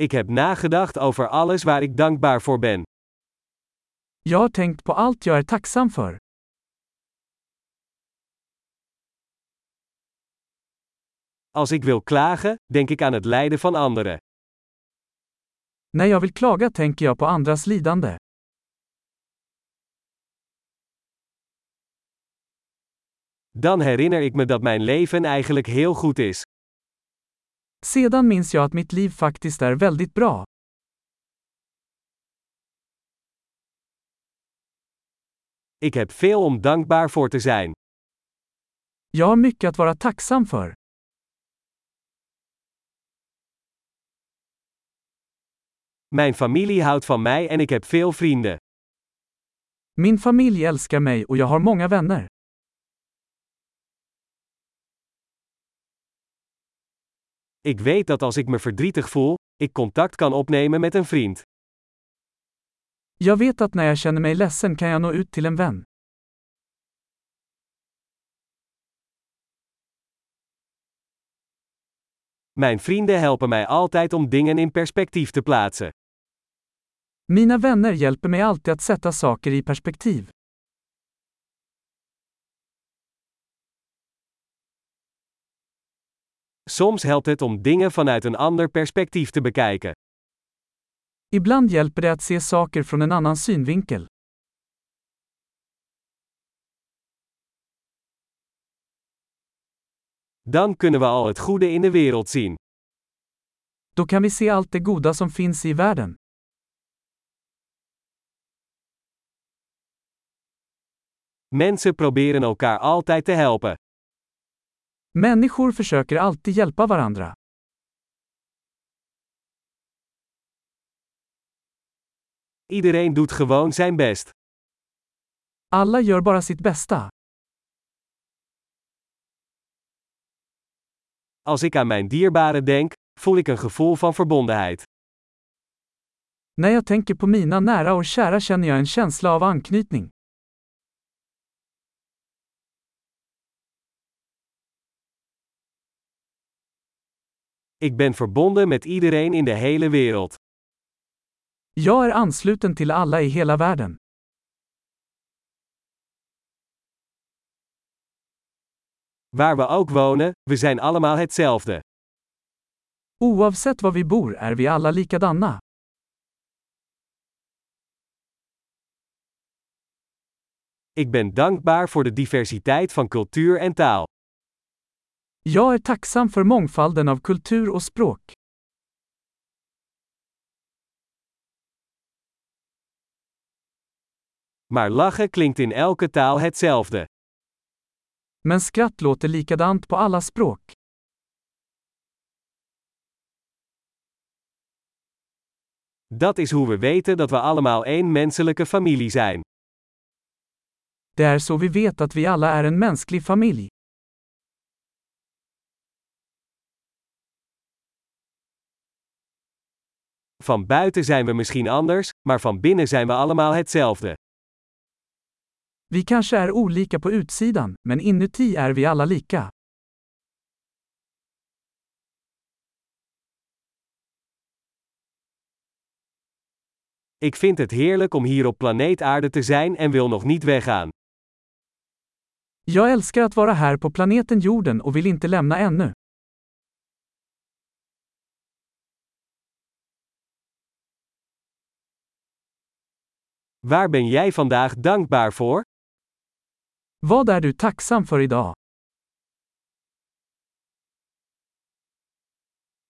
Ik heb nagedacht over alles waar ik dankbaar voor ben. Jag har tänkt på allt jag är tacksam för. Als ik wil klagen, denk ik aan het lijden van anderen. När jag vill klaga tänker jag på andras lidande. Dan herinner ik me dat mijn leven eigenlijk heel goed is. Sedan minns jag att mitt liv faktiskt är väldigt bra. Ik heb veel om dankbaar voor te zijn. Jag har mycket att vara tacksam för. Mijn familie houdt van mij en ik heb veel vrienden. Min familj älskar mig och jag har många vänner. Ik weet dat als ik me verdrietig voel, ik contact kan opnemen met een vriend. Jag vet att när jag känner mig ledsen kan jag nå ut till en vän. Mijn vrienden helpen mij altijd om dingen in perspectief te plaatsen. Mina vänner hjälper mig alltid att sätta saker i perspektiv. Soms helpt het om dingen vanuit een ander perspectief te bekijken. Ibland hjälper det att se saker från en annan synvinkel. Dan kunnen we al het goede in de wereld zien. Då kan vi se allt det goda som finns i världen. Mensen proberen elkaar altijd te helpen. Människor försöker alltid hjälpa varandra. Iedereen doet gewoon zijn best. Alla gör bara sitt bästa. Als ik aan mijn dierbaren denk, voel ik een gevoel van verbondenheid. När jag tänker på mina nära och kära känner jag en känsla av anknytning. Ik ben verbonden met iedereen in de hele wereld. Jag är ansluten till alla i hela världen. Waar we ook wonen, we zijn allemaal hetzelfde. Oavsett var vi bor är vi alla likadana. Ik ben dankbaar voor de diversiteit van cultuur en taal. Jag är tacksam för mångfalden av kultur och språk. Maar lachen klinkt in elke taal hetzelfde. Men skratt låter likadant på alla språk. Dat is hoe we weten dat we allemaal één menselijke familie zijn. Det är så vi vet att vi alla är en mänsklig familj. Van buiten zijn we misschien anders, maar van binnen zijn we allemaal hetzelfde. Vi kanske är olika på utsidan, men inuti är vi alla lika. Ik vind het heerlijk om hier op planeet Aarde te zijn en wil nog niet weggaan. Jag älskar att vara här på planeten jorden och vill inte lämna ännu. Waar ben jij vandaag dankbaar voor? Vad är du tacksam för idag?